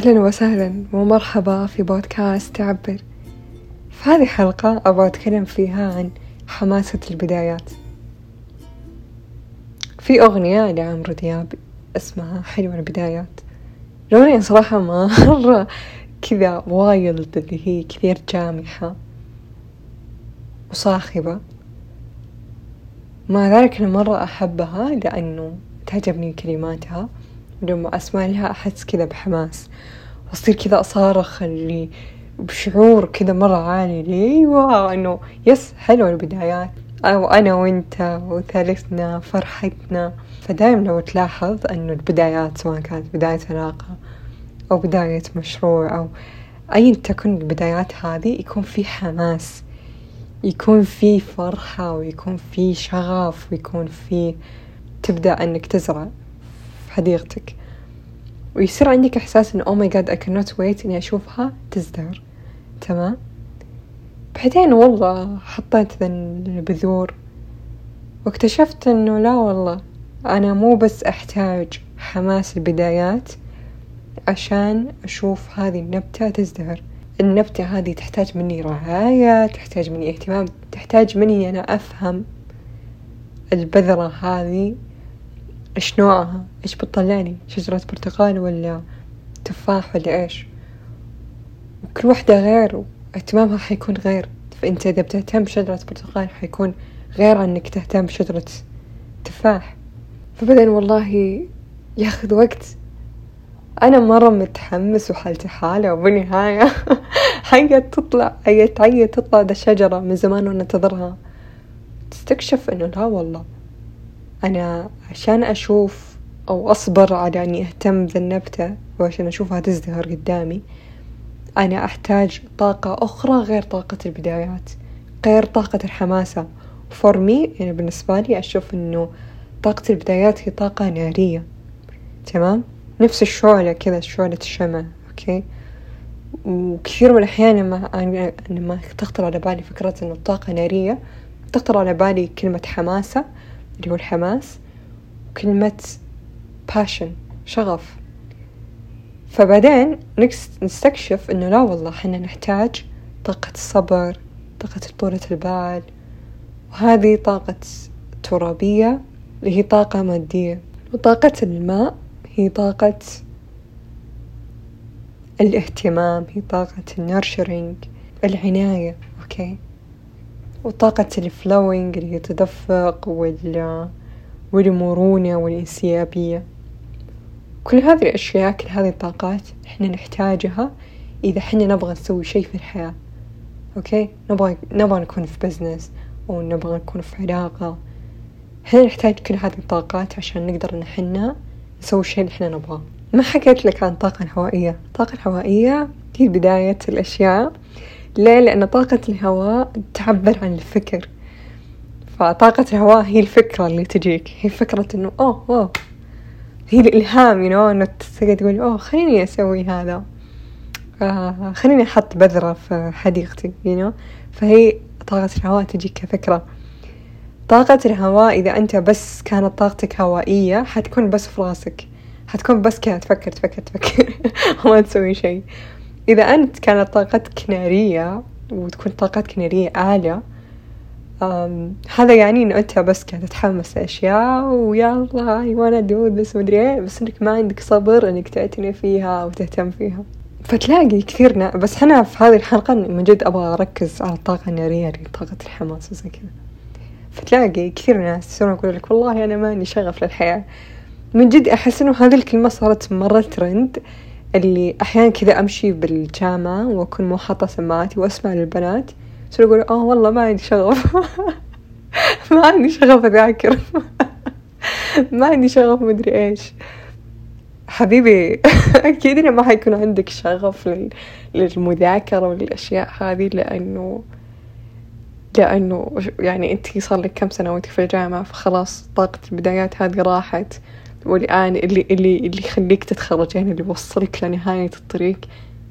أهلا وسهلا ومرحبا في بودكاست تعبر في هذه الحلقة أبغى أتكلم فيها عن حماسة البدايات. في أغنية لعمرو دياب اسمها حلوة البدايات. الأغنية صراحة مرة كذا وايلد اللي هي كثير جامحة وصاخبة. مع ذلك أنا مرة أحبها لأنه تعجبني كلماتها. لما أسمع لها أحس كذا بحماس. وأصير كذا أصارخ اللي بشعور كذا مرة عالي. لي أيوة إنه يس حلوة البدايات. أو أنا وأنت وثالثنا فرحتنا. فدايم لو تلاحظ إنه البدايات سواء كانت بداية علاقة أو بداية مشروع أو أيا تكن البدايات هذه يكون في حماس. يكون في فرحة ويكون في شغف ويكون في تبدأ إنك تزرع. في حديقتك. ويصير عندك إحساس إنه oh my god I cannot wait إني أشوفها تزدهر. تمام؟ بعدين والله حطيت ذا البذور واكتشفت إنه لا والله أنا مو بس أحتاج حماس البدايات عشان أشوف هذه النبتة تزدهر. النبتة هذه تحتاج مني رعاية تحتاج مني اهتمام تحتاج مني أنا أفهم البذرة هذه إيش نوعها. إيش بتطلعني؟ شجرة برتقال ولا تفاح ولا إيش؟ وكل واحدة غير واهتمامها حيكون غير. فأنت إذا بتهتم بشجرة برتقال حيكون غير عن إنك تهتم بشجرة تفاح. فبعدين والله ياخذ وقت. أنا مرة متحمس وحالتي حالة وبالنهاية حقت تطلع هي تعيد تطلع ذا الشجرة من زمان وأنا أنتظرها تستكشف إنه لا والله. أنا عشان أشوف أو أصبر على إني أهتم ذا النبتة وعشان أشوفها تزدهر قدامي أنا أحتاج طاقة أخرى غير طاقة البدايات غير طاقة الحماسة. for me يعني بالنسبة لي أشوف إنه طاقة البدايات هي طاقة نارية. تمام؟ نفس الشعلة كذا شعلة الشمع أوكي؟ وكثير من الأحيان لما لما تخطر على بالي فكرة إنه الطاقة نارية تخطر على بالي كلمة حماسة اللي هو الحماس وكلمة passion شغف. فبعدين نستكشف إنه لا والله حنا نحتاج طاقة الصبر طاقة طولة البال. وهذه طاقة ترابية اللي هي طاقة مادية. وطاقة الماء هي طاقة الاهتمام هي طاقة ال nurturing العناية okay وطاقة ال flowing اللي هي التدفق وال والمرونة والإنسيابية. كل هذه الأشياء كل هذه الطاقات إحنا نحتاجها إذا إحنا نبغى نسوي شيء في الحياة. Okay؟ نبغى نبغى نكون في business أو نبغى نكون في علاقة. إحنا نحتاج كل هذه الطاقات عشان نقدر إن إحنا نسوي الشيء اللي إحنا نبغاه. ما حكيت لك عن الطاقة الهوائية. الطاقة الهوائية هي بداية الأشياء. ليه؟ لأن طاقة الهواء تعبر عن الفكر. فطاقة الهواء هي الفكرة اللي تجيك. هي فكرة إنه أوه أوه هي الإلهام you إنه تقعد تقول أوه خليني أسوي هذا. آه خليني أحط بذرة في حديقتي you فهي طاقة الهواء تجيك كفكرة. طاقة الهواء إذا أنت بس كانت طاقتك هوائية حتكون بس في راسك. حتكون بس كذا تفكر تفكر تفكر. وما تسوي شيء. إذا أنت كانت طاقتك نارية وتكون طاقتك نارية أعلى هذا يعني إنه أنت بس قاعد تتحمس لأشياء ويلا I wanna do this مدري إيه بس إنك ما عندك صبر إنك تعتني فيها وتهتم فيها. فتلاقي كثير بس أنا في هذه الحلقة من جد أبغى أركز على الطاقة النارية اللي طاقة الحماس وزي كذا. فتلاقي كثير ناس يصيرون يقول لك والله أنا ماني شغف للحياة. من جد أحس إنه هذه الكلمة صارت مرة ترند اللي أحيانا كذا أمشي بالجامعة وأكون مو حاطة سماعاتي وأسمع للبنات. يصير يقول آه والله ما عندي شغف. ما عندي شغف أذاكر. ما عندي شغف مدري إيش. حبيبي أكيد إنه ما حيكون عندك شغف للمذاكرة والأشياء هذه لأنه لأنه يعني أنت صار لك كم سنة وأنت في الجامعة فخلاص طاقة البدايات هذه راحت. والآن اللي اللي اللي يخليك تتخرج يعني اللي يوصلك لنهاية الطريق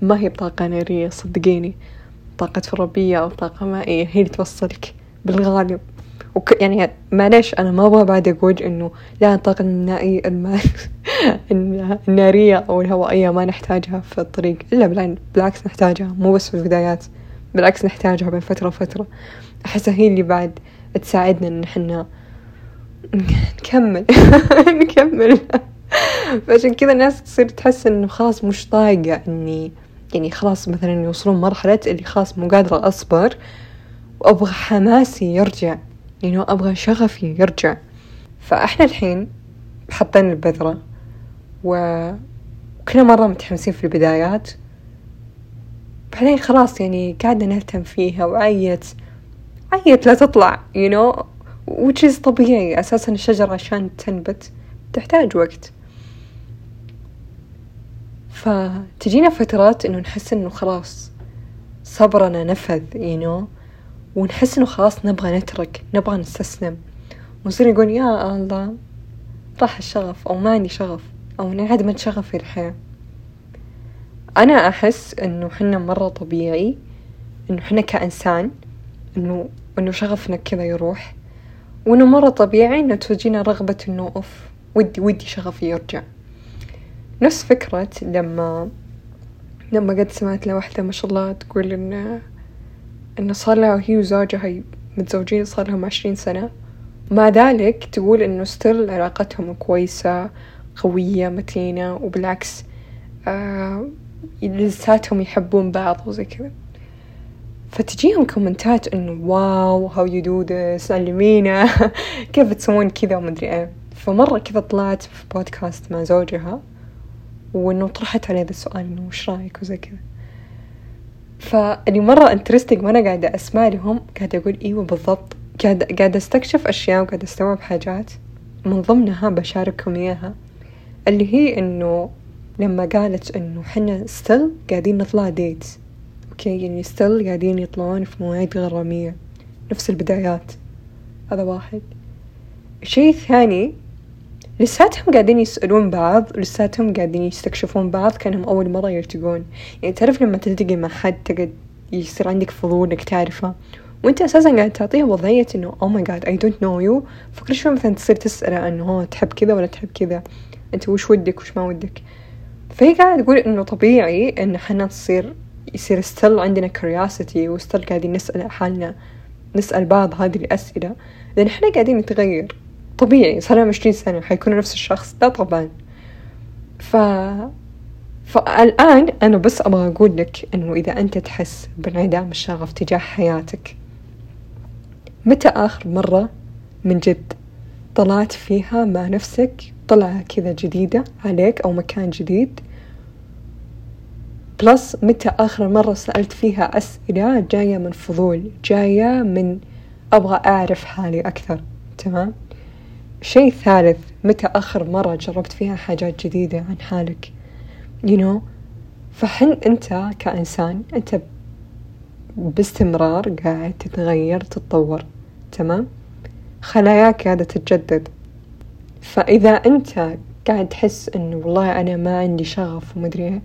ما هي بطاقة نارية صدقيني. طاقة ربية أو طاقة مائية هي اللي توصلك بالغالب. وك يعني معليش أنا ما أبغى بعد أقول إنه لا الطاقة المائية الماء النارية أو الهوائية ما نحتاجها في الطريق. إلا بالعكس نحتاجها مو بس في البدايات بالعكس نحتاجها بين فترة وفترة أحسها هي اللي بعد تساعدنا إن حنا نكمل نكمل. فعشان كذا الناس تصير تحس إنه خلاص مش طايقة إني يعني خلاص مثلا يوصلون مرحلة اللي خلاص مو قادرة أصبر وأبغى حماسي يرجع يعني أبغى شغفي يرجع. فإحنا الحين حطينا البذرة وكل مرة متحمسين في البدايات. بعدين خلاص يعني قاعدة نهتم فيها وعيت عيت لا تطلع you know which is طبيعي. أساسا الشجرة عشان تنبت تحتاج وقت. فتجينا فترات إنه نحس إنه خلاص صبرنا نفذ you know. ونحس إنه خلاص نبغى نترك نبغى نستسلم. ونصير نقول يا الله راح الشغف أو ما عندي شغف أو انعدمت شغفي الحياة. أنا أحس إنه حنا مرة طبيعي إنه حنا كإنسان إنه إنه شغفنا كذا يروح. وإنه مرة طبيعي إنه تجينا رغبة إنه أوف ودي ودي شغفي يرجع. نفس فكرة لما لما قد سمعت لوحدة ما شاء الله تقول إن إن صار لها هي وزوجها متزوجين صار لهم عشرين سنة. مع ذلك تقول إنه still علاقتهم كويسة قوية متينة وبالعكس آه لساتهم يحبون بعض وزي كذا. فتجيهم comment ات إنه wow how you do this علمينا كيف تسوون كذا ومدري إيه. فمرة كذا طلعت في بودكاست مع زوجها. وإنه طرحت عليه ذا السؤال إنه وش رأيك وزي كذا. فاللي مرة interesting وأنا قاعدة أسمع لهم قاعدة أقول إيوه بالضبط. قاعدة قاعدة أستكشف أشياء وقاعدة أستوعب حاجات. من ضمنها بشارككم إياها. اللي هي إنه لما قالت إنه حنا still قاعدين نطلع date okay يعني still قاعدين يطلعون في مواعيد غرامية. نفس البدايات. هذا واحد. شيء ثاني لساتهم قاعدين يسألون بعض لساتهم قاعدين يستكشفون بعض كأنهم أول مرة يلتقون يعني تعرف لما تلتقي مع حد تقعد يصير عندك فضول إنك تعرفه. وأنت أساسا قاعد تعطيه وضعية إنه oh my God I don't know you فكل شوي مثلا تصير تسأله إنه هو تحب كذا ولا تحب كذا؟ أنت وش ودك؟ وش ما ودك؟ فهي قاعدة تقول إنه طبيعي إن حنا تصير يصير still عندنا curiosity و still قاعدين نسأل حالنا نسأل بعض هذه الأسئلة. لأن إحنا قاعدين نتغير. طبيعي صار لهم عشرين سنة حيكون نفس الشخص. لا طبعا. ف فالآن أنا بس أبغى أقول لك إنه إذا أنت تحس بانعدام الشغف تجاه حياتك متى آخر مرة من جد طلعت فيها مع نفسك طلعة كذا جديدة عليك أو مكان جديد؟ بلس متى آخر مرة سألت فيها أسئلة جاية من فضول جاية من أبغى أعرف حالي أكثر تمام؟ شيء ثالث متى آخر مرة جربت فيها حاجات جديدة عن حالك؟ You know فحن أنت كإنسان أنت باستمرار قاعد تتغير تتطور تمام؟ خلاياك قاعدة تتجدد. فإذا أنت قاعد تحس إنه والله أنا ما عندي شغف ومدري إيه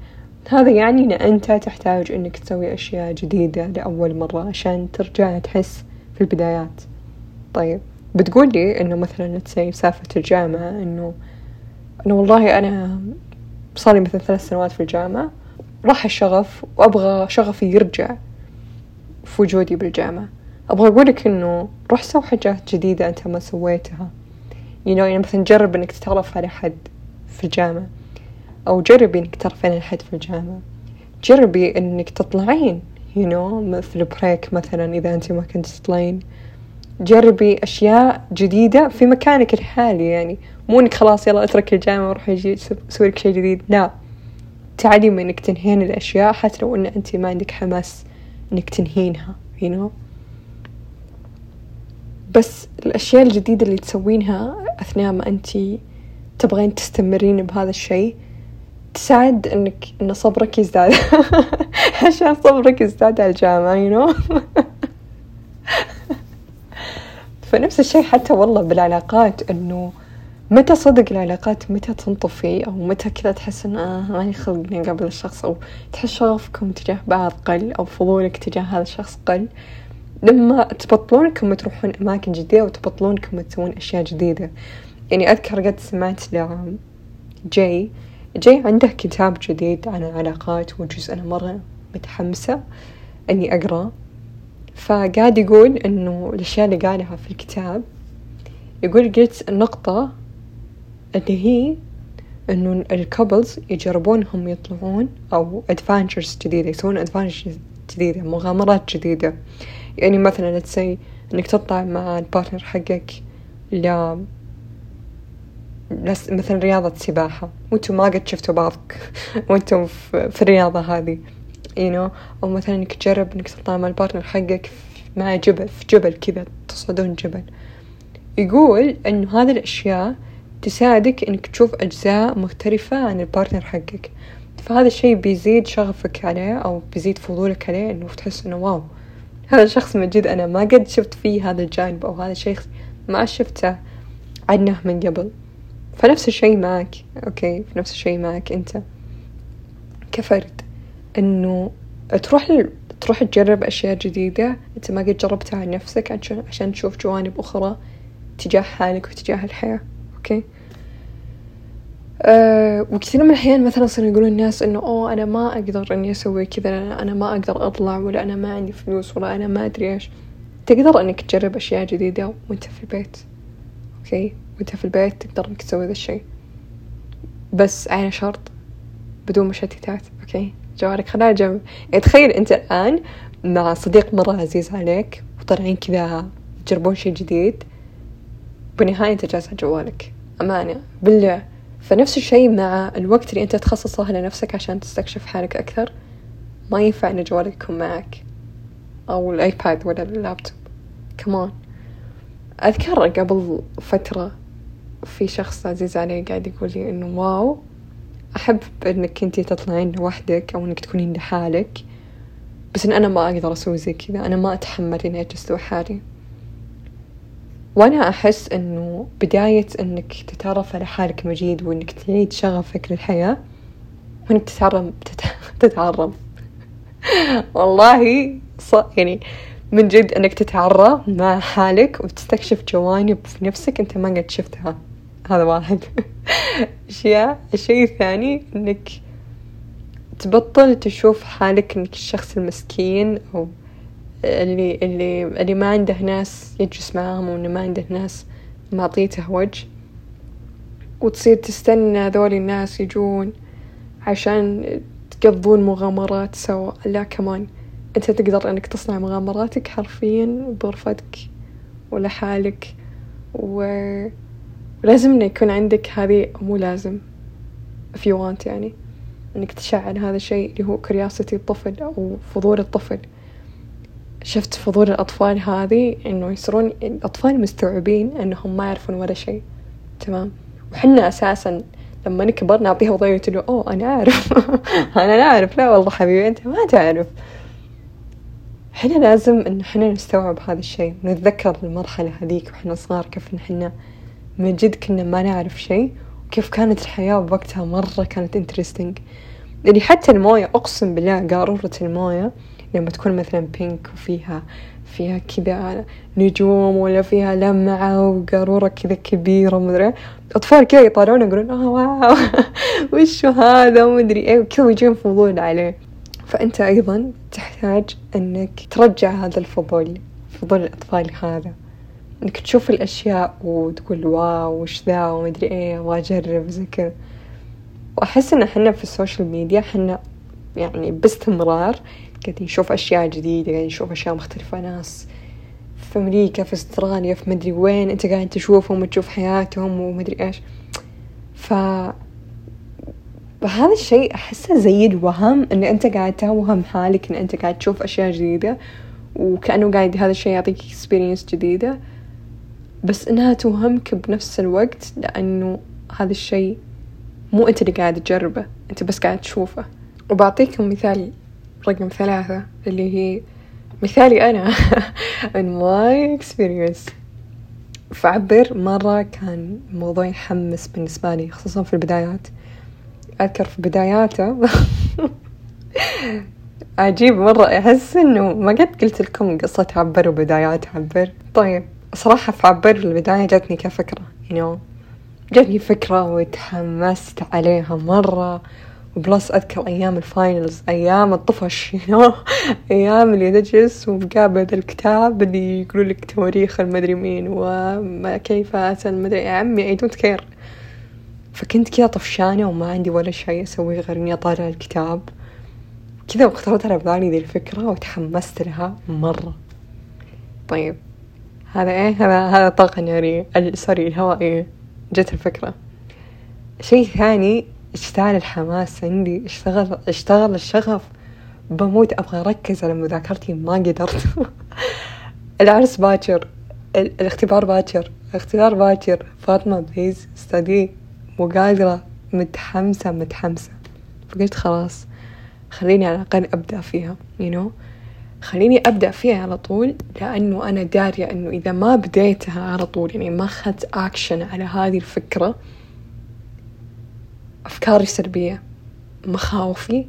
هذا يعني إن أنت تحتاج إنك تسوي أشياء جديدة لأول مرة عشان ترجع تحس في البدايات. طيب. بتقول لي إنه مثلا تسوي سالفة الجامعة إنه إنه والله أنا صار لي مثلا ثلاث سنوات في الجامعة راح الشغف وأبغى شغفي يرجع في وجودي بالجامعة. أبغى أقولك إنه روح سوي حاجات جديدة أنت ما سويتها. You know يعني مثلا جرب إنك تتعرف على حد في الجامعة أو جربي إنك تعرفين على حد في الجامعة. جربي إنك تطلعين you know في البريك مثلا إذا أنت ما كنت تطلعين. جربي أشياء جديدة في مكانك الحالي يعني مو إنك خلاص يلا أترك الجامعة وروحي سوي لك شيء جديد لا. تعلمي إنك تنهين الأشياء حتى لو إن أنت ما عندك حماس إنك تنهينها you know. بس الأشياء الجديدة اللي تسوينها أثناء ما أنت تبغين تستمرين بهذا الشيء تساعد إنك إن صبرك يزداد. عشان صبرك يزداد على الجامعة you know. فنفس الشيء حتى والله بالعلاقات إنه متى صدق العلاقات متى تنطفي أو متى كذا تحس إن آه ماني خلق إني أقابل الشخص أو تحس شغفكم تجاه بعض قل أو فضولك تجاه هذا الشخص قل. لما تبطلون انكم تروحون أماكن جديدة وتبطلون انكم تسوون أشياء جديدة. يعني أذكر قد سمعت ل Jay Shetty عنده كتاب جديد عن العلاقات وجزء أنا مرة متحمسة إني أقرأ. فقاعد يقول إنه الأشياء اللي قالها في الكتاب يقول قلت النقطة اللي هي إنه ال couples يجربون هم يطلعون أو adventures جديدة يسوون adventures جديدة مغامرات جديدة. يعني مثلا let's say إنك تطلع مع ال partner حقك ل مثلا رياضة سباحة وأنتم ما قد شفتوا بعض وأنتم في الرياضة هذه. You know أو مثلا إنك تجرب إنك تطلع مع ال partner حقك مع جبل في جبل كذا تصعدون جبل. يقول إنه هذه الأشياء تساعدك إنك تشوف أجزاء مختلفة عن ال partner حقك. فهذا الشي بيزيد شغفك عليه أو بيزيد فضولك عليه إنه تحس إنه wow هذا الشخص من جد أنا ما قد شفت فيه هذا الجانب أو هذا الشيء ما شفته عنه من قبل. فنفس الشي معك okay نفس الشي معك أنت كفرد. إنه تروح ل... تروح تجرب أشياء جديدة أنت ما قد جربتها عن نفسك عشان عشان تشوف جوانب أخرى تجاه حالك وتجاه الحياة Okay؟ أه وكثير من الأحيان مثلا صاروا يقولون الناس إنه oh أنا ما أقدر إني أسوي كذا أنا ما أقدر أطلع ولا أنا ما عندي فلوس ولا أنا ما أدري إيش. تقدر إنك تجرب أشياء جديدة وأنت في البيت okay؟ وأنت في البيت تقدر إنك تسوي ذا الشي بس على شرط بدون مشتتات okay؟ جوالك خله جنب يعني تخيل أنت الآن مع صديق مرة عزيز عليك وطالعين كذا تجربون شي جديد بالنهاية أنت جالس على جوالك. أمانة. بالله. فنفس الشيء مع الوقت اللي أنت تخصصه لنفسك عشان تستكشف حالك أكثر ما ينفع إن جوالك يكون معك. أو الآيباد ولا اللابتوب. كمان أذكر قبل فترة في شخص عزيز علي قاعد يقول لي إنه واو أحب إنك أنتي تطلعين لوحدك أو إنك تكونين لحالك بس إن أنا ما أقدر أسوي زي كذا أنا ما أتحمل إني أجلس لوحدي. وأنا أحس إنه بداية إنك تتعرف على حالك مجيد وإنك تعيد شغفك للحياة وإنك تتعرم تتعرم. والله ص... يعني من جد إنك تتعرى مع حالك وتستكشف جوانب في نفسك أنت ما قد شفتها. هذا واحد. أشياء الشيء الثاني إنك تبطل تشوف حالك إنك الشخص المسكين أو اللي اللي اللي ما عنده ناس يجلس معاهم وإنه ما عنده ناس معطيته وجه. وتصير تستنى هذول الناس يجون عشان تقضون مغامرات سوا. لا كمان أنت تقدر إنك تصنع مغامراتك حرفيا بغرفتك ولحالك و... ولازم إنه يكون عندك هذه مو لازم if you want يعني إنك تشعل هذا الشيء اللي هو كرياسة الطفل أو فضول الطفل. شفت فضول الأطفال هذه إنه يصيرون الأطفال مستوعبين إنهم ما يعرفون ولا شيء تمام؟ وحنا أساسا لما نكبر نعطيها وضعية إنه أوه أنا أعرف أنا أعرف لا والله حبيبي أنت ما تعرف. حنا لازم إن حنا نستوعب هذا الشيء ونتذكر المرحلة هذيك وإحنا صغار كيف نحنا من جد كنا ما نعرف شيء وكيف كانت الحياة بوقتها مرة كانت interesting يعني حتى الموية أقسم بالله قارورة الموية لما تكون مثلا بينك وفيها فيها كذا نجوم ولا فيها لمعة وقارورة كذا كبيرة ومدري أطفال كذا يطالعون يقولون آه wow وشو هذا؟ ومدري إيه. وكذا يجون فضول عليه. فأنت أيضا تحتاج أنك ترجع هذا الفضول فضول الأطفال هذا. إنك تشوف الأشياء وتقول wow وش ذا؟ ومدري إيه أبغى أجرب زي كذا. وأحس إن إحنا في ال social media إحنا يعني باستمرار قاعدين نشوف أشياء جديدة قاعدين نشوف أشياء مختلفة ناس في أمريكا في أستراليا في مدري وين أنت قاعد تشوفهم وتشوف حياتهم ومدري إيش. ف وهذا الشيء أحسه زي الوهم إن أنت قاعد توهم حالك إن أنت قاعد تشوف أشياء جديدة وكأنه قاعد هذا الشيء يعطيك experience جديدة. بس إنها توهمك بنفس الوقت لأنه هذا الشيء مو أنت اللي قاعد تجربه أنت بس قاعد تشوفه. وبعطيكم مثال رقم ثلاثة اللي هي مثالي أنا من my experience. فعبر مرة كان موضوع يحمس بالنسبة لي خصوصا في البدايات. أذكر في بداياته عجيب مرة أحس إنه ما قد قلت لكم قصة عبر وبدايات عبر. طيب. صراحة في عبر البداية جاتني كفكرة you know جاتني فكرة وتحمست عليها مرة و plus أذكر أيام ال finals أيام الطفش you know أيام اللي تجلس ومقابل الكتاب اللي يقولوا لك تواريخ المدري مين وما كيف المدري يا عمي I don't care فكنت كذا طفشانة وما عندي ولا شيء أسويه غير إني أطالع الكتاب. كذا واخترت على بالي ذي الفكرة وتحمست لها مرة. طيب. هذا إيه؟ هذا هذا طاقة نارية sorry الهوائية جت الفكرة. شيء ثاني اشتعل الحماس عندي. اشتغل اشتغل الشغف. بموت أبغى أركز على مذاكرتي ما قدرت. العرس باكر. الاختبار باكر. الاختبار باكر. فاطمة please استدي مو قادرة متحمسة متحمسة. فقلت خلاص خليني على الأقل أبدأ فيها you know. خليني أبدأ فيها على طول لأنه أنا دارية أنه إذا ما بديتها على طول يعني ما أخذت أكشن على هذه الفكرة أفكاري سلبية مخاوفي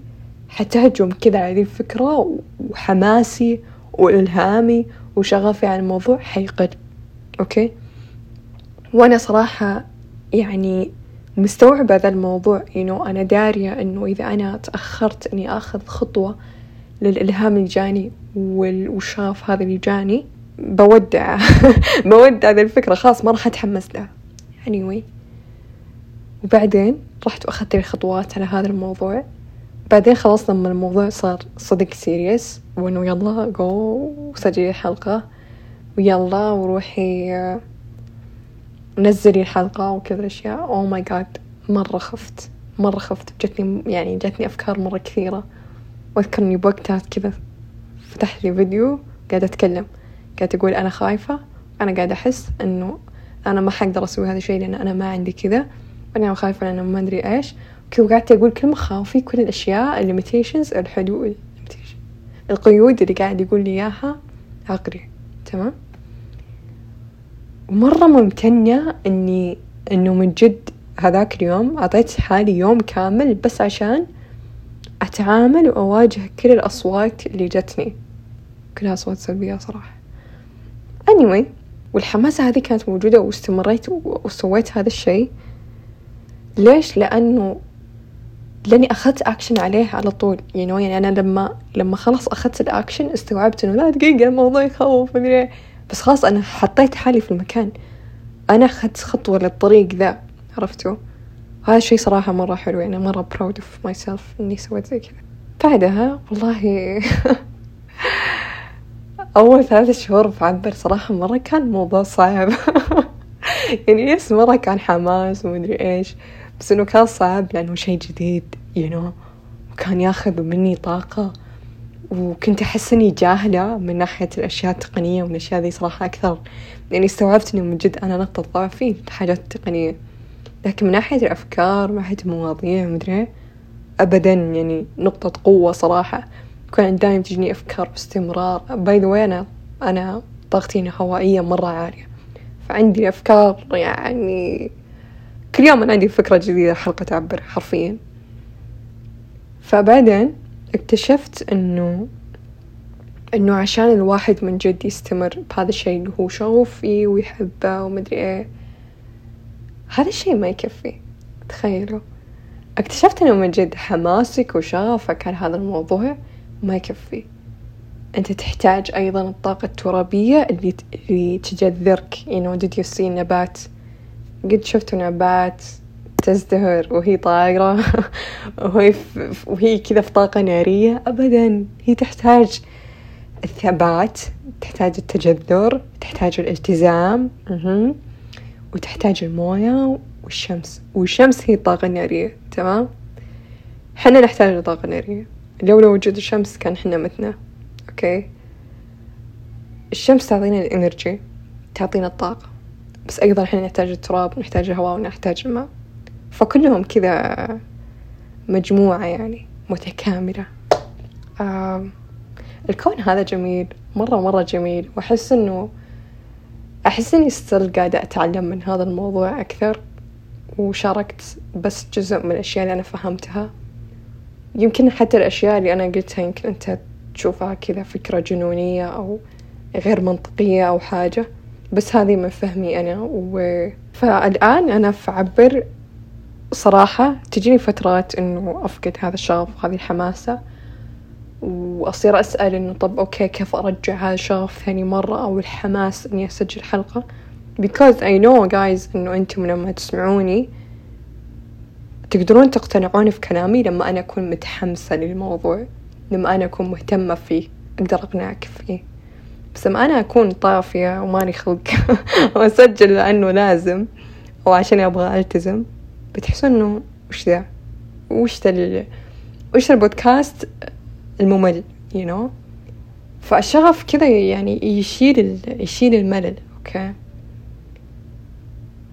حتهجم كذا على ذي الفكرة وحماسي وإلهامي وشغفي عن الموضوع حيقل. أوكي؟ وأنا صراحة يعني مستوعبة ذا الموضوع you know أنا دارية إنه إذا أنا تأخرت إني آخذ خطوة للإلهام اللي جاني والشغف هذا اللي جاني بودع بودع ذي الفكرة خلاص ما راح أتحمس لها. Anyway. وبعدين رحت وأخذت لي خطوات على هذا الموضوع. بعدين خلاص لما الموضوع صار صدق serious وإنه يلا جو وسجلي الحلقة ويلا وروحي نزلي الحلقة وكذا الأشياء oh my god مرة خفت مرة خفت جتني يعني جتني أفكار مرة كثيرة. وأذكر إني بوقتها كذا فتحت لي فيديو قاعدة أتكلم. قاعدة أقول أنا خايفة أنا قاعدة أحس إنه أنا ما حقدر أسوي هذا الشيء لأن أنا ما عندي كذا. أنا خايفة لأن ما أدري إيش. كذا قعدت أقول كل مخاوفي كل الأشياء ال limitations الحدود القيود اللي قاعد يقول لي إياها عقلي. تمام؟ ومرة ممتنة إني إنه من جد هذاك اليوم أعطيت حالي يوم كامل بس عشان أتعامل وأواجه كل الأصوات اللي جتني. كلها أصوات سلبية صراحة. Anyway والحماسة هذه كانت موجودة واستمريت وسويت هذا الشيء. ليش؟ لأنه لأني أخذت اكشن عليه على طول. You know يعني أنا لما لما خلاص أخذت الاكشن استوعبت إنه لا دقيقة الموضوع يخوف مدري بس خلاص أنا حطيت حالي في المكان. أنا أخذت خطوة للطريق ذا. عرفتوا؟ هذا الشيء صراحة مرة حلو يعني مرة proud of myself إني سويت زي كذا. بعدها والله أول ثلاثة شهور في عبر صراحة مرة كان موضوع صعب. يعني yes مرة كان حماس ومدري إيش بس إنه كان صعب لأنه شيء جديد you know. وكان ياخذ مني طاقة وكنت أحس إني جاهلة من ناحية الأشياء التقنية والأشياء ذي صراحة أكثر. يعني استوعبت إنه من جد أنا نقطة ضعفي في الحاجات التقنية لكن من ناحية الأفكار من ناحية المواضيع مدري أبدا يعني نقطة قوة صراحة. كان دايم تجيني أفكار باستمرار. باي ذا أنا أنا طاقتي هوائية مرة عالية. فعندي أفكار يعني كل يوم أنا عندي فكرة جديدة حلقة تعبر حرفيا. فبعدين اكتشفت إنه إنه عشان الواحد من جد يستمر بهذا الشيء اللي هو شغوف فيه ويحبه ومدري إيه. هذا الشيء ما يكفي. تخيلوا. اكتشفت إنه من جد حماسك وشغفك على هذا الموضوع ما يكفي. أنت تحتاج أيضا الطاقة الترابية اللي اللي تجذرك. يعني did you see نبات؟ قد شفتوا نبات تزدهر وهي طايرة وهي وهي كذا في طاقة نارية؟ أبدا. هي تحتاج الثبات تحتاج التجذر تحتاج الالتزام. وتحتاج الموية والشمس. والشمس هي الطاقة النارية تمام؟ حنا نحتاج لطاقة نارية. لولا وجود الشمس كان حنا متنا أوكي؟ الشمس تعطينا ال energy تعطينا الطاقة بس أيضا إحنا نحتاج التراب نحتاج الهواء ونحتاج الماء. فكلهم كذا مجموعة يعني متكاملة. آه الكون هذا جميل مرة مرة جميل. وأحس إنه أحس إني still قاعدة أتعلم من هذا الموضوع أكثر وشاركت بس جزء من الأشياء اللي أنا فهمتها. يمكن حتى الأشياء اللي أنا قلتها يمكن أنت تشوفها كذا فكرة جنونية أو غير منطقية أو حاجة بس هذه من فهمي أنا. و فالآن أنا في عبر صراحة تجيني فترات إنه أفقد هذا الشغف وهذه الحماسة. وأصير أسأل إنه طب أوكي كيف أرجع الشغف ثاني مرة؟ أو الحماس إني أسجل حلقة؟ Because I know guys إنه أنتم لما تسمعوني تقدرون تقتنعون في كلامي لما أنا أكون متحمسة للموضوع لما أنا أكون مهتمة فيه أقدر أقنعك فيه. بس لما أنا أكون طافية وماني خلق وأسجل لأنه لازم أو عشان أبغى ألتزم بتحسون إنه وش ذا؟ وش ذا وش البودكاست؟ الممل you know. فالشغف كذا يعني يشيل يشيل الملل أوكي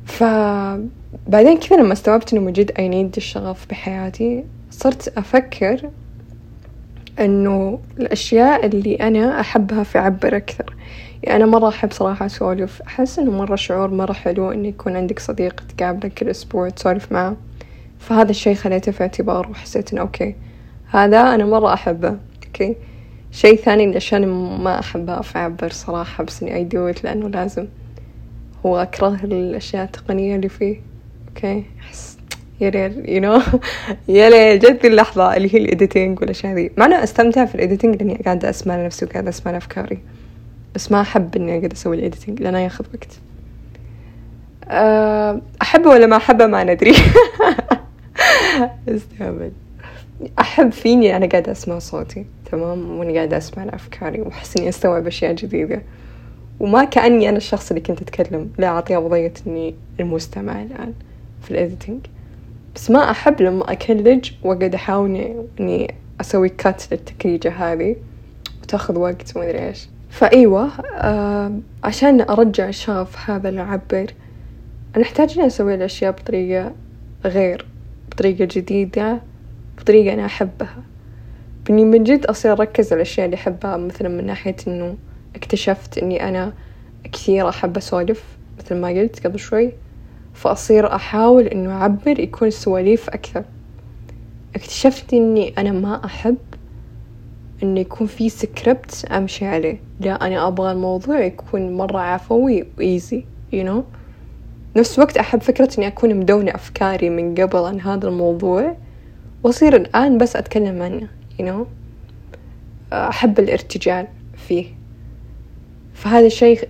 فبعدين كذا لما استوعبت إنه موجود I need الشغف بحياتي صرت أفكر إنه الأشياء اللي أنا أحبها في عبر أكثر. يعني أنا مرة أحب صراحة أسولف أحس إنه مرة شعور مرة حلو إنه يكون عندك صديق تقابله كل أسبوع تسولف معه. فهذا الشي خليته في اعتبار وحسيت إنه أوكي هذا أنا مرة أحبه. أوكي؟ شي ثاني الأشياء اللي ما أحبها في عبر صراحة بس إني I do it لأنه لازم. هو أكره الأشياء التقنية اللي فيه. أوكي؟ أحس يا ليل you know يا ليل جت اللحظة اللي هي ال editing والأشياء ذي مع إنه أستمتع في ال editing لأني قاعدة أسمع لنفسي وقاعدة أسمع لأفكاري. بس ما أحب إني أقعد أسوي ال editing لأنه ياخذ وقت. آه، أحبه ولا ما أحبه ما ندري. استهبل. أحب فيني أنا قاعدة أسمع صوتي تمام؟ وأنا قاعدة أسمع لأفكاري وأحس إني أستوعب أشياء جديدة. وما كأني أنا الشخص اللي كنت أتكلم لا أعطيها وضعية إني المستمع الآن في الإديتنج بس ما أحب لما أكلج وأقعد أحاول إني أسوي كات للتكريجة هذه وتأخذ وقت وما أدري إيش. فأيوة آه عشان أرجع الشغف هذا اللي أعبر أنا أحتاج إني أسوي الأشياء بطريقة غير بطريقة جديدة. بطريقة أنا أحبها. بإني من جد أصير أركز على الأشياء اللي أحبها مثلا من ناحية إنه اكتشفت إني أنا كثير أحب أسولف مثل ما قلت قبل شوي. فأصير أحاول إنه أعبر يكون السواليف أكثر. اكتشفت إني أنا ما أحب إنه يكون في سكريبت أمشي عليه. لا أنا أبغى الموضوع يكون مرة عفوي وإيزي you know. نفس الوقت أحب فكرة إني أكون مدونة أفكاري من قبل عن هذا الموضوع. وأصير الآن بس أتكلم عنه you know أحب الارتجال فيه. فهذا الشيء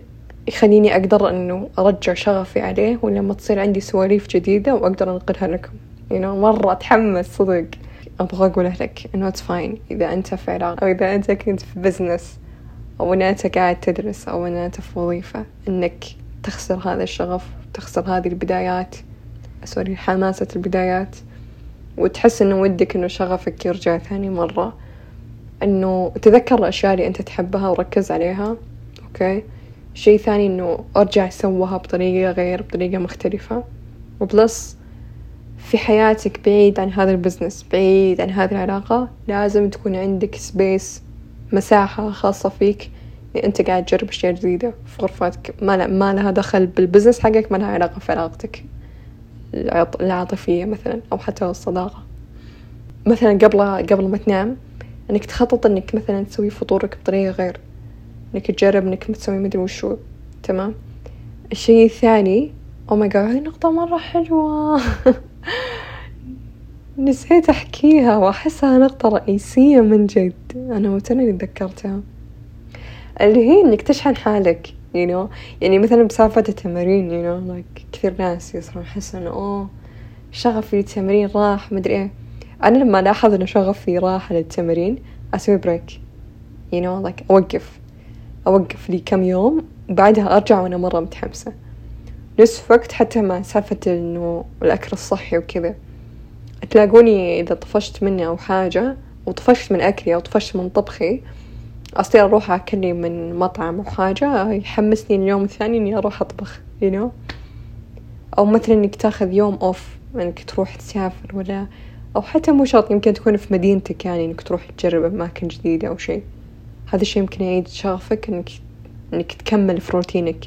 يخليني أقدر إنه أرجع شغفي عليه ولما تصير عندي سواليف جديدة وأقدر أنقلها لكم. You know مرة أتحمس صدق. أبغى أقوله لك إنه it's fine. إذا أنت في علاقة أو إذا أنت كنت في بزنس أو إن أنت قاعد تدرس أو إن أنت في وظيفة إنك تخسر هذا الشغف تخسر هذه البدايات. sorry حماسة البدايات. وتحس إنه ودك إنه شغفك يرجع ثاني مرة. إنه تذكر الأشياء اللي أنت تحبها وركز عليها أوكي؟ شي ثاني إنه أرجع سوها بطريقة غير بطريقة مختلفة. و plus في حياتك بعيد عن هذا ال business بعيد عن هذه العلاقة لازم تكون عندك space مساحة خاصة فيك أنت قاعد تجرب أشياء جديدة في غرفتك. ما, ما لها دخل بال business حقك ما لها علاقة في علاقتك. العاطفية مثلا أو حتى الصداقة. مثلا قبل قبل ما تنام إنك تخطط إنك مثلا تسوي فطورك بطريقة غير إنك تجرب إنك تسوي مدري وشو. تمام؟ الشيء الثاني oh my god هذه نقطة مرة حلوة. نسيت أحكيها وأحسها نقطة رئيسية من جد. أنا وتوني اللي تذكرتها. اللي هي إنك تشحن حالك. You know? يعني مثلا بسالفة التمارين you know like كثير ناس يصيرون يحسوا إنه أوه شغفي للتمرين راح مدري إيه. أنا لما ألاحظ إنه شغفي راح للتمرين أسوي بريك you know like أوقف أوقف لي كم يوم وبعدها أرجع وأنا مرة متحمسة. نفس وقت حتى مع سالفة إنه الأكل الصحي وكذا. تلاقوني إذا طفشت مني أو حاجة وطفشت من أكلي أو طفشت من طبخي أصير أروح أكلي من مطعم أو حاجة يحمسني اليوم الثاني إني أروح أطبخ you know. أو مثلا إنك تأخذ يوم أوف إنك تروح تسافر ولا أو حتى مو شرط يمكن تكون في مدينتك يعني إنك تروح تجرب أماكن جديدة أو شيء. هذا الشيء يمكن يعيد شغفك إنك إنك تكمل في روتينك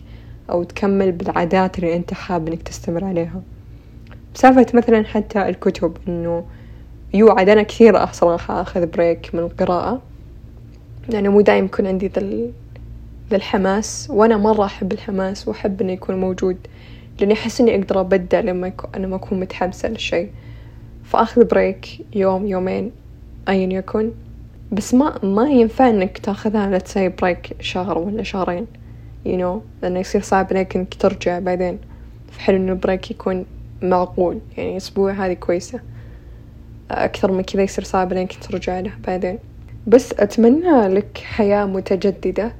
أو تكمل بالعادات اللي أنت حاب إنك تستمر عليها. بسالفة مثلا حتى الكتب إنه يوعد أنا كثير صراحة أخذ break من القراءة. لأنه مو دايم يكون عندي ذا ذا الحماس وأنا مرة أحب الحماس وأحب إنه يكون موجود لأني أحس إني أقدر أبدع لما يكون لما أكون متحمسة للشي فأخذ break يوم يومين أيا يكن. بس ما ما ينفع إنك تأخذها say break شهر ولا شهرين. You know لأنه يصير صعب عليك إنك ترجع بعدين. فحلو إنه ال break يكون معقول يعني أسبوع هذه كويسة. أكثر من كذا يصير صعب إنك ترجع له بعدين. بس أتمنى لك حياة متجددة.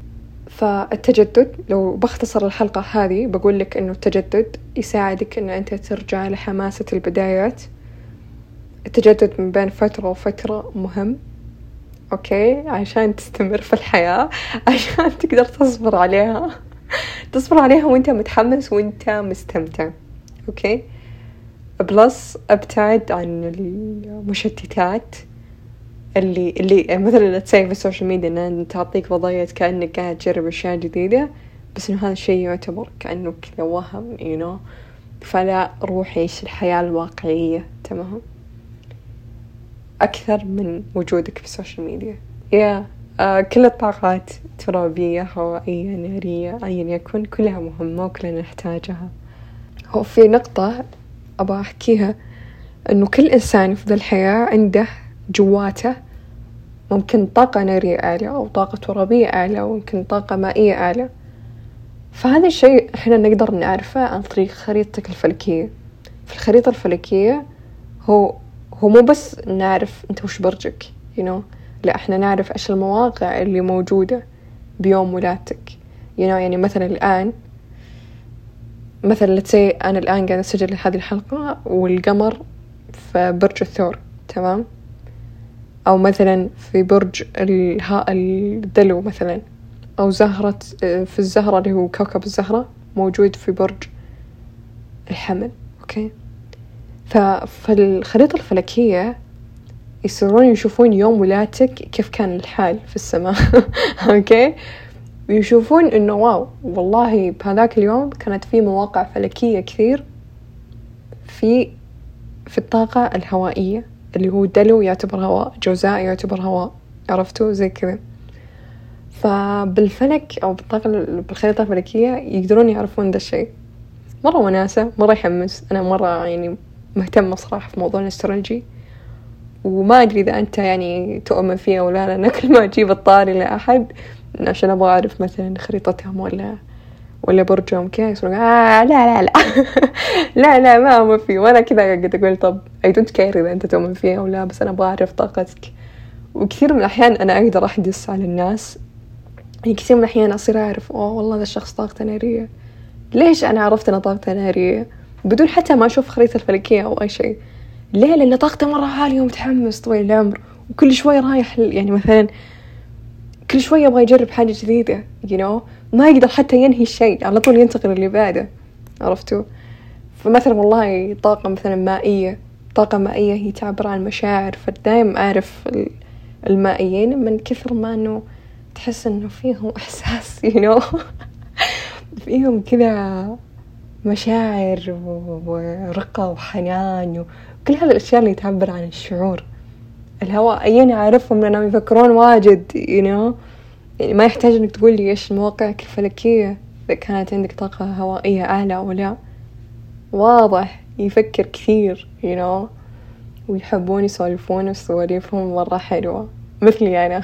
فالتجدد لو بختصر الحلقة هذه بقول لك إنه التجدد يساعدك إن أنت ترجع لحماسة البدايات. التجدد من بين فترة وفترة مهم okay؟ عشان تستمر في الحياة عشان تقدر تصبر عليها. تصبر عليها وأنت متحمس وأنت مستمتع okay؟ plus أبتعد عن المشتتات. اللي اللي مثلا تسوي في ال social media ان تعطيك وضعية كأنك قاعد تجرب أشياء جديدة بس إنه هذا الشيء يعتبر كأنه كذا وهم you know. فلا روح عيش الحياة الواقعية تمام؟ أكثر من وجودك في السوشيال ميديا يا yeah. آه كل الطاقات ترابية هوائية نارية أيا يكن كلها مهمة وكلنا نحتاجها. هو في نقطة أبغى أحكيها إنه كل إنسان في الحياة عنده جواته ممكن طاقة نارية أعلى أو طاقة ترابية أعلى ويمكن طاقة مائية أعلى فهذا الشيء إحنا نقدر نعرفه عن طريق خريطتك الفلكية. في الخريطة الفلكية هو هو مو بس نعرف أنت وش برجك you know. لا إحنا نعرف إيش المواقع اللي موجودة بيوم ولادتك you know. يعني مثلا الآن مثلا لتسي أنا الآن قاعدة أسجل هذه الحلقة والقمر في برج الثور تمام؟ أو مثلا في برج الدلو مثلا أو زهرة في الزهرة اللي هو كوكب الزهرة موجود في برج الحمل okay؟ ففي الخريطة الفلكية يصيرون يشوفون يوم ولادتك كيف كان الحال في السماء okay؟ ويشوفون إنه wow والله بهذاك اليوم كانت في مواقع فلكية كثير في في الطاقة الهوائية. اللي هو دلو يعتبر هواء جوزاء يعتبر هواء عرفتوا؟ زي كذا. فبالفلك أو بالطاقة بالخريطة الفلكية يقدرون يعرفون ذا الشيء. مرة وناسة مرة يحمس. أنا مرة يعني مهتمة صراحة في موضوع ال astrology. وما أدري إذا أنت يعني تؤمن فيه أو لا لأن كل ما أجيب الطاري لأحد عشان أبغى أعرف مثلا خريطتهم ولا ولا برجهم كذا يصيرون آه لا لا لا. لا لا ما أؤمن فيه. وأنا كذا قاعدة أقول طب I don't care إذا أنت تؤمن فيه أو لا بس أنا أبغى أعرف طاقتك. وكثير من الأحيان أنا أقدر أحدس على الناس. يعني كثير من الأحيان أصير أعرف أوه والله ذا الشخص طاقته نارية. ليش أنا عرفت أن طاقته نارية؟ بدون حتى ما أشوف خريطة الفلكية أو أي شيء. ليه؟ لأن طاقته مرة عالية ومتحمس طويل العمر. وكل شوي رايح يعني مثلا كل شوي يبغى يجرب حاجة جديدة you know ما يقدر حتى ينهي الشيء على طول ينتقل اللي بعده. عرفتوا؟ فمثلا والله طاقة مثلا مائية طاقة مائية هي تعبر عن مشاعر فدايم أعرف المائيين من كثر ما إنه تحس إنه فيهم إحساس you know فيهم كذا مشاعر ورقة وحنان وكل هذه الأشياء اللي تعبر عن الشعور. الهوائيين أعرفهم لأنهم يفكرون واجد you know يعني ما يحتاج إنك تقول لي إيش مواقعك الفلكية إذا كانت عندك طاقة هوائية أعلى أو لا. واضح يفكر كثير you know. ويحبون يسولفون وسواليفهم مرة حلوة. مثلي أنا.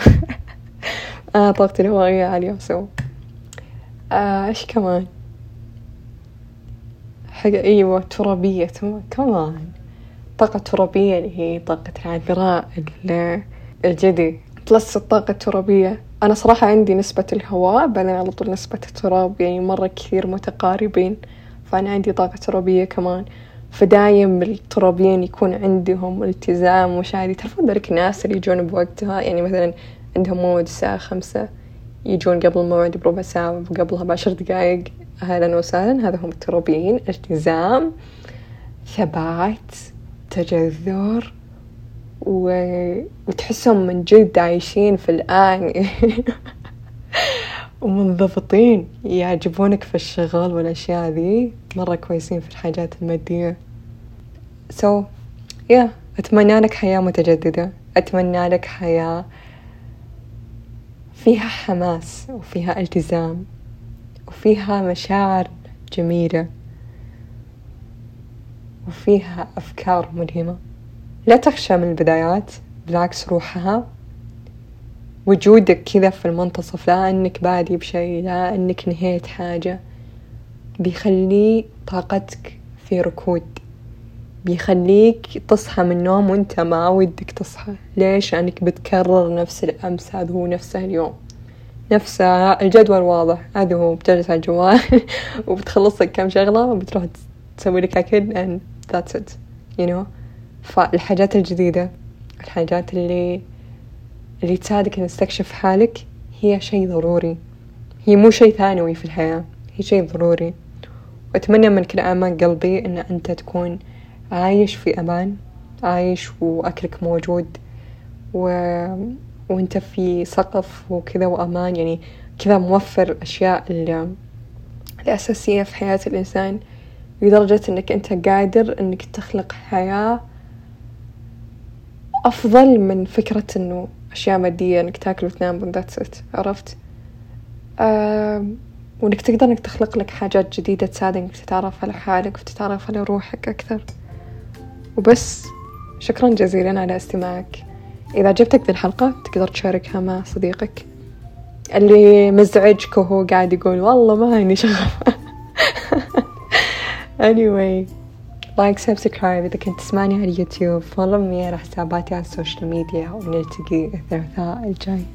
أنا طاقتي الهوائية عالية سو آه إيش كمان؟ حاجة أيوة ترابية. كمان طاقة ترابية اللي هي طاقة العذراء الجدي. بلس الطاقة الترابية. أنا صراحة عندي نسبة الهواء بعدين على طول نسبة التراب يعني مرة كثير متقاربين فأنا عندي طاقة ترابية كمان. فدايم الترابيين يكون عندهم التزام وشادي. تعرفون ذلك الناس اللي يجون بوقتها؟ يعني مثلا عندهم موعد الساعة خمسة يجون قبل الموعد بربع ساعة قبلها بعشر دقايق. أهلا وسهلا. هذا هم الترابيين. التزام ثبات تجذر. وتحسهم من جد عايشين في الآن. ومنضبطين يعجبونك في الشغل والأشياء ذي مرة كويسين في الحاجات المادية. سو so, يا yeah. أتمنى لك حياة متجددة. أتمنى لك حياة فيها حماس وفيها التزام وفيها مشاعر جميلة وفيها أفكار ملهمة. لا تخشى من البدايات بالعكس روحها. وجودك كذا في المنتصف لا أنك بادي بشيء لا أنك نهيت حاجة. بيخلي طاقتك في ركود. بيخليك تصحى من النوم وأنت ما ودك تصحى. ليش؟ لأنك بتكرر نفس الأمس هذا هو نفسه اليوم. نفسه الجدول واضح هذا هو بتجلس على الجوال وبتخلص لك كم شغلة وبتروح تسوي لك أكل and that's it you know. فالحاجات الجديدة الحاجات اللي اللي تساعدك إن تستكشف حالك هي شيء ضروري. هي مو شيء ثانوي في الحياة هي شيء ضروري. وأتمنى من كل أعماق قلبي إن أنت تكون عايش في أمان عايش وأكلك موجود و... وأنت في سقف وكذا وأمان. يعني كذا موفر الأشياء الأساسية في حياة الإنسان لدرجة إنك أنت قادر إنك تخلق حياة أفضل من فكرة إنه أشياء مادية إنك تاكل وتنام وذاتس إت عرفت؟ آه وإنك تقدر إنك تخلق لك حاجات جديدة تساعدك إنك تتعرف على حالك وتتعرف على روحك أكثر. وبس شكرا جزيلا على استماعك. إذا عجبتك ذي الحلقة تقدر تشاركها مع صديقك. اللي مزعجك وهو قاعد يقول والله ما عندي شغف anyway. like subscribe إذا كنت تسمعني على اليوتيوب. follow me على حساباتي على ال social media ونلتقي الثلاثاء الجاي.